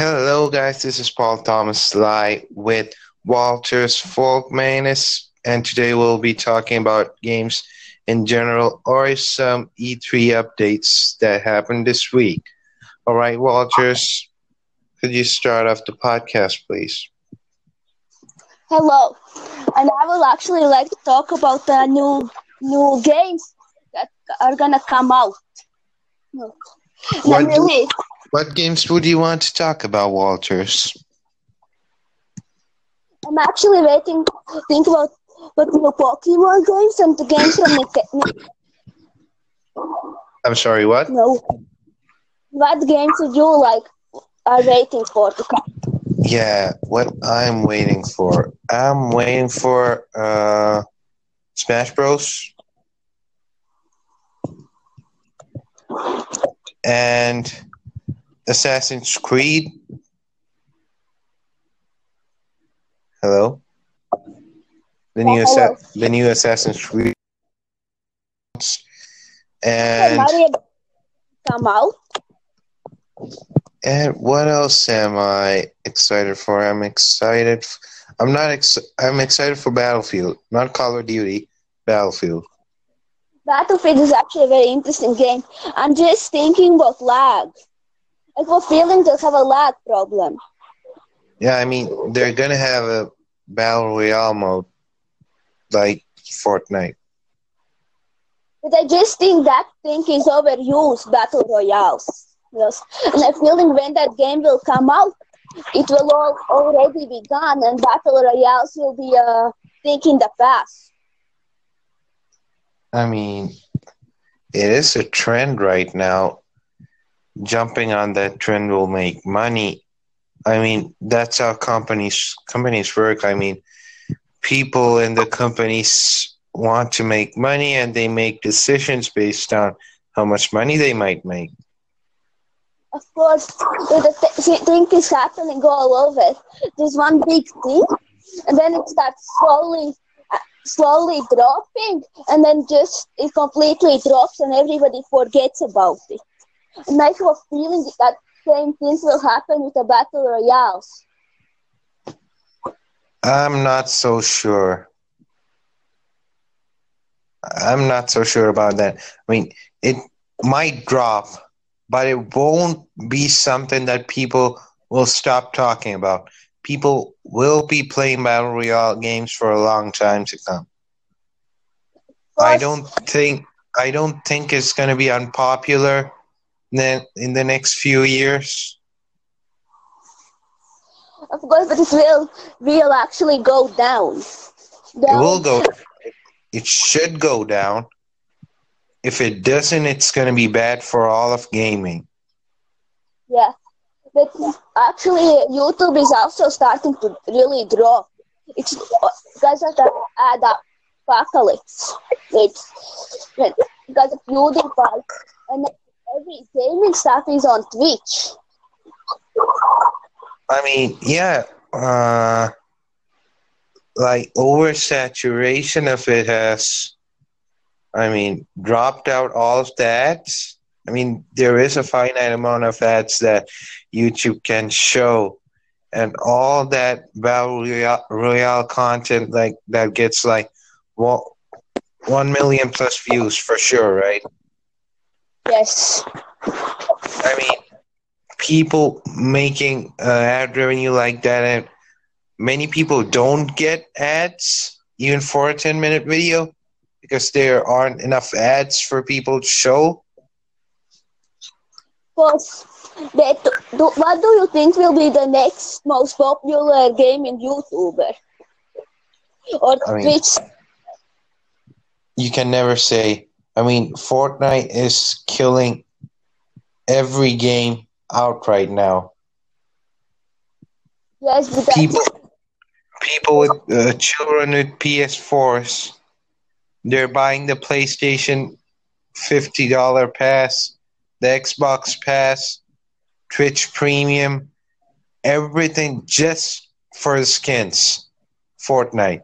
Hello, guys. This is Paul Thomas Sly with Walters Folkmanis, and today we'll be talking about games in general or some E3 updates that happened this week. All right, Walters, could you start off the podcast, please? Hello, and I will actually like to talk about the new new games that are gonna come out. What, really, what games would you want to talk about, Walters? I'm actually waiting to think about what new Pokemon games and the games from the. I'm sorry, what? No. What games would you like are waiting for to come? Yeah, what I'm waiting for. I'm waiting for uh Smash Bros. And Assassin's Creed. Hello. The new Assa- the new Assassin's Creed. And come out. And what else am I excited for? I'm excited. F- I'm not. Ex- I'm excited for Battlefield, not Call of Duty. Battlefield. Battlefield is actually a very interesting game. I'm just thinking about lag. I have a feeling they'll have a lag problem. Yeah, I mean they're gonna have a battle royale mode like Fortnite. But I just think that thing is overused, battle royales. Yes, and I'm feeling when that game will come out, it will all already be gone, and battle royales will be uh, a thing in the past. I mean, it is a trend right now. Jumping on that trend will make money. I mean, that's how companies companies work. I mean, people in the companies want to make money, and they make decisions based on how much money they might make of course, the th- thing is happening all over. There's one big thing, and then it starts slowly, uh, slowly dropping, and then just it completely drops, and everybody forgets about it. I have feeling that same things will happen with the battle royales. I'm not so sure. I'm not so sure about that. I mean, it might drop but it won't be something that people will stop talking about. People will be playing battle royale games for a long time to come. I don't think I don't think it's going to be unpopular in in the next few years. Of course, but it will will actually go down. down. It will go. It should go down if it doesn't, it's going to be bad for all of gaming. Yeah, but actually, YouTube is also starting to really drop. It's because of the ad apocalypse. It's because of PewDiePie, and every gaming stuff is on Twitch. I mean, yeah, uh, like oversaturation of it has I mean, dropped out all of that. I mean, there is a finite amount of ads that YouTube can show, and all that battle royale, content like that gets like one million plus views for sure, right? Yes. I mean, people making uh, ad revenue like that, and many people don't get ads even for a ten minute video because there aren't enough ads for people to show? But, but do, what do you think will be the next most popular game in YouTuber or I mean, Twitch? You can never say. I mean, Fortnite is killing every game out right now. Yes, people, people with uh, children with PS4s they're buying the PlayStation $50 pass, the Xbox pass, Twitch Premium, everything just for the skins. Fortnite.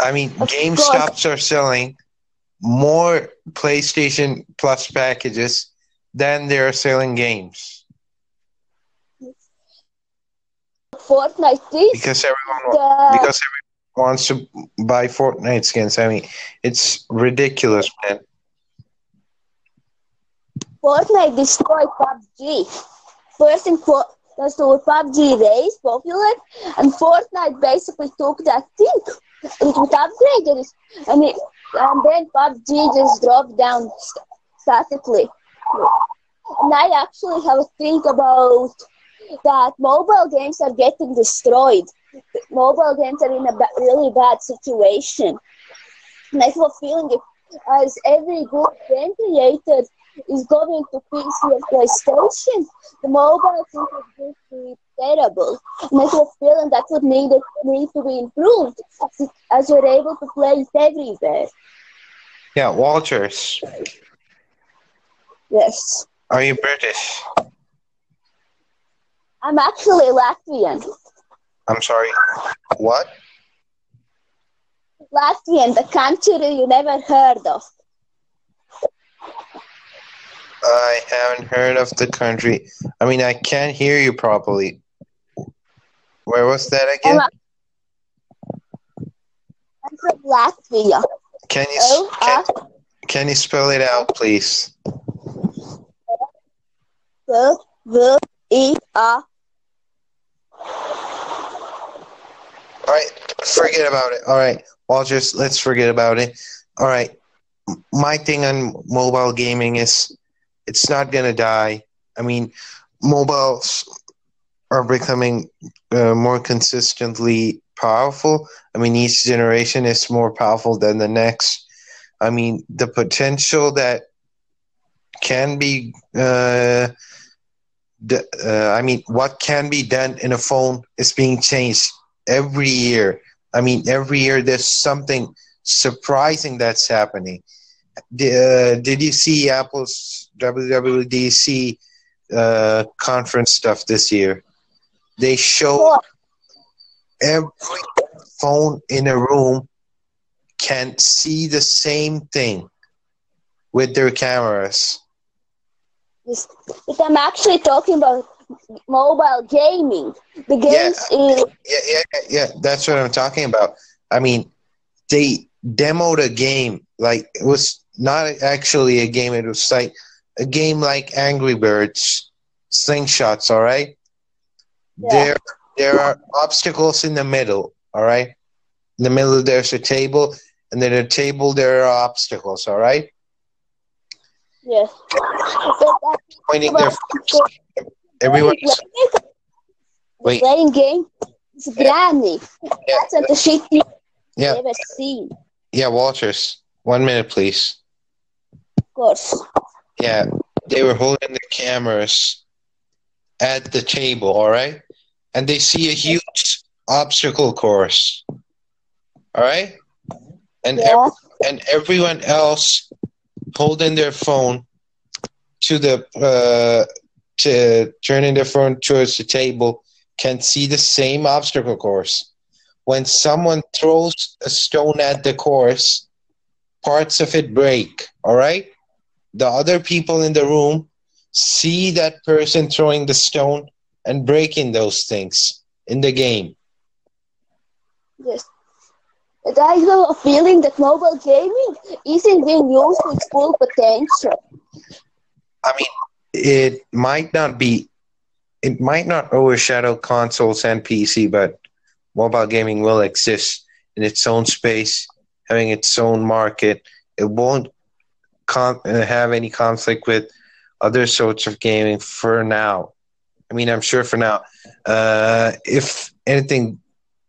I mean, GameStops are selling more PlayStation Plus packages than they're selling games Fortnite is because everyone the because everyone wants to buy Fortnite skins. I mean, it's ridiculous, man. Fortnite destroyed PUBG. First in for that's the PUBG raised popular, and Fortnite basically took that thing. It upgraded, and it, and then PUBG just dropped down st- statically. And I actually have a think about that mobile games are getting destroyed. Mobile games are in a ba- really bad situation. And I have a feeling if as every good game creator is going to PC or PlayStation, the mobile thing is going to be terrible. And I have a feeling that would need, it, need to be improved as you're able to play everywhere. Yeah, Walters, Yes. are you British? I'm actually Latvian. I'm sorry. What? Latvian, the country you never heard of. I haven't heard of the country. I mean, I can't hear you properly. Where was that again? I'm from Latvia. Can you Oh, can, uh, can you spell it out, please? V, V, E, A. All right, forget about it. All right, Walters, let's forget about it. All right, my thing on mobile gaming is it's not gonna die. I mean, mobiles are becoming uh, more consistently powerful. I mean, each generation is more powerful than the next. I mean, the potential that can be, uh, uh, I mean, what can be done in a phone is being changed every year. I mean, every year there's something surprising that's happening. Uh, did you see Apple's WWDC uh, conference stuff this year? They showed? Every phone in a room can see the same thing with their cameras. But I'm actually talking about mobile gaming. The games is Yeah, yeah, yeah, yeah. That's what I'm talking about. I mean, they demoed a game like it was not actually a game. It was like a game like Angry Birds, slingshots. All right. Yeah. There, there are obstacles in the middle. All right. In the middle, there's a table, and then a table there are obstacles. All right. yes. Pointing their everyone. Wait. playing game. It's granny. Yeah, That's not the shit you yeah, ever seen. yeah. Walters, one minute, please. Of course. Yeah, they were holding the cameras at the table, all right? And they see a huge obstacle course. All right? And Yeah. and everyone else holding their phone to the uh to turning their phone towards the table can see the same obstacle course. When someone throws a stone at the course, parts of it break, all right? the other people in the room see that person throwing the stone and breaking those things in the game. Yes. But I have a feeling that mobile gaming isn't being used to its full potential. I mean, it might not be, it might not overshadow consoles and PC, but mobile gaming will exist in its own space, having its own market. It won't con- uh, have any conflict with other sorts of gaming for now. I mean, I'm sure for now. Uh, if anything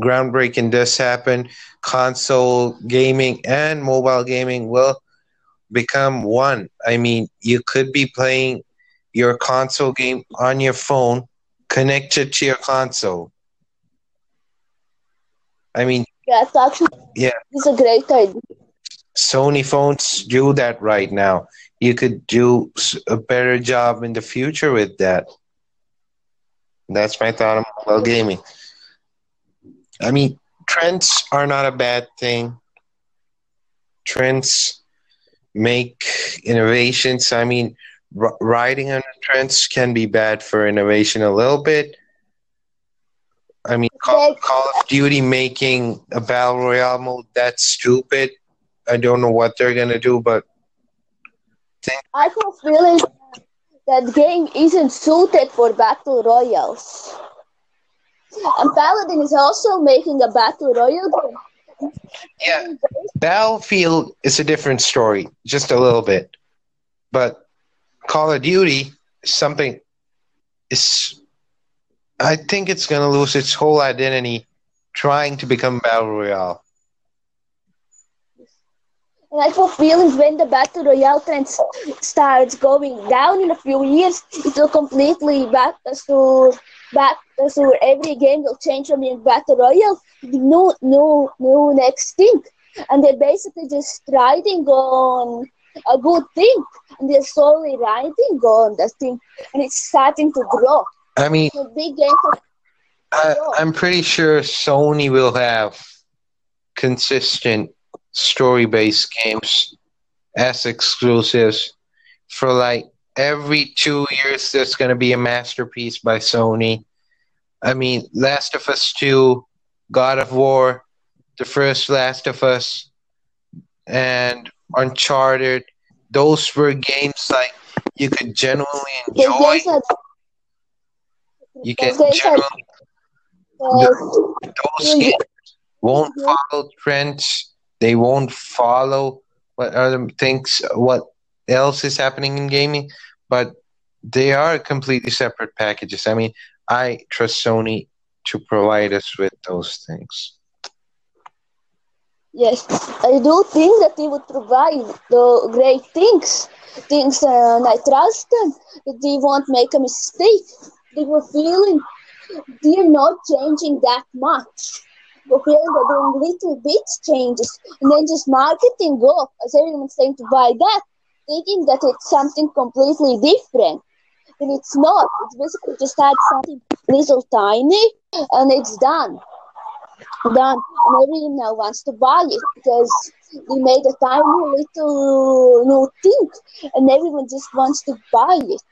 groundbreaking does happen, console gaming and mobile gaming will become one. I mean, you could be playing your console game on your phone connected to your console. I mean, That's actually Yeah. it's a great idea. Sony phones do that right now. You could do a better job in the future with that. That's my thought on mobile gaming. I mean, trends are not a bad thing. Trends make innovations. I mean, r- riding on trends can be bad for innovation a little bit. I mean, Call, Call of Duty making a battle royale mode that's stupid. I don't know what they're gonna do, but I a feeling that game isn't suited for battle royals. And Paladin is also making a battle royale game. yeah, Battlefield is a different story, just a little bit. But Call of Duty something is I think it's gonna lose its whole identity trying to become battle royale. And I have a feeling when the battle royale trend starts going down in a few years, it will completely back us to back us to every game will change from being battle royale No, no, no next thing. And they're basically just riding on a good thing. And they're slowly riding on that thing. And it's starting to grow. I mean, The big game I, I'm pretty sure Sony will have consistent story based games as exclusives for like every two years. There's going to be a masterpiece by Sony. I mean, Last of Us 2, God of War, the first Last of Us, and Uncharted. Those were games like you could genuinely enjoy. You can those games that genuinely uh, those games won't follow trends. They won't follow what other things, what else is happening in gaming, but they are completely separate packages. I mean, I trust Sony to provide us with those things. Yes, I do think that they would provide the great things, things, uh, and I trust them they won't make a mistake. They were feeling they're not changing that much. They're doing little bit changes and then just marketing up as everyone's saying to buy that, thinking that it's something completely different. And it's not. It's basically just add something little tiny and it's done done and everyone now wants to buy it because we made a tiny little new thing and everyone just wants to buy it.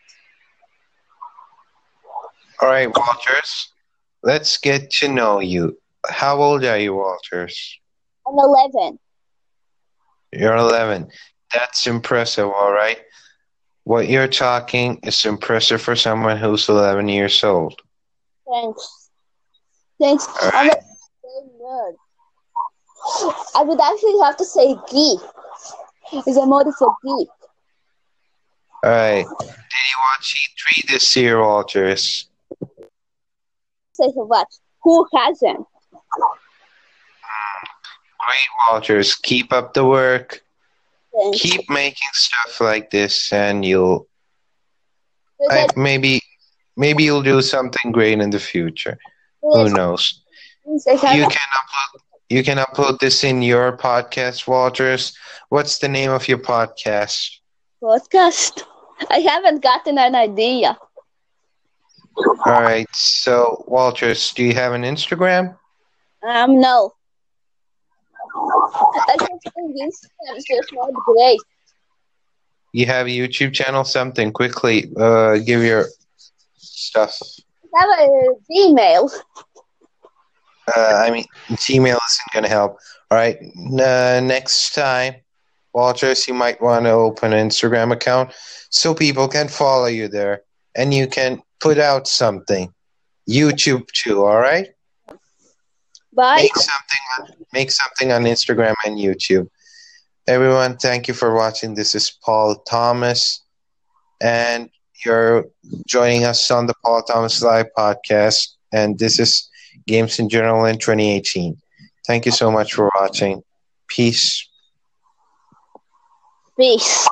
All right, Walters, let's get to know you. How old are you, Walters? I'm 11. You're 11. That's impressive, all right? What you're talking is impressive for someone who's 11 years old. Thanks. Thanks. All nerd. I would actually have to say geek. It's a mode for geek. All right. Did you watch E3 this year, Walters? Say for what? Who hasn't? Great, Walters. Keep up the work. Keep making stuff like this, and you'll I, maybe maybe you'll do something great in the future. Who knows? means I have You can upload you can upload this in your podcast, Walters. What's the name of your podcast? podcast. I haven't gotten an idea. All right. So, Walters, do you have an Instagram? Um, no. I just think Instagram is just not great. You have a YouTube channel? Something quickly. Uh, give your stuff. I have a Gmail. Uh, I mean, Gmail isn't going to help. All right. Uh, next time, Walters, you might want to open an Instagram account so people can follow you there and you can put out something. YouTube too. All right. Bye. Make something. On, make something on Instagram and YouTube. Everyone, thank you for watching. This is Paul Thomas, and you're joining us on the Paul Thomas Live podcast. And this is Games in General in 2018. Thank you so much for watching. Peace. Peace.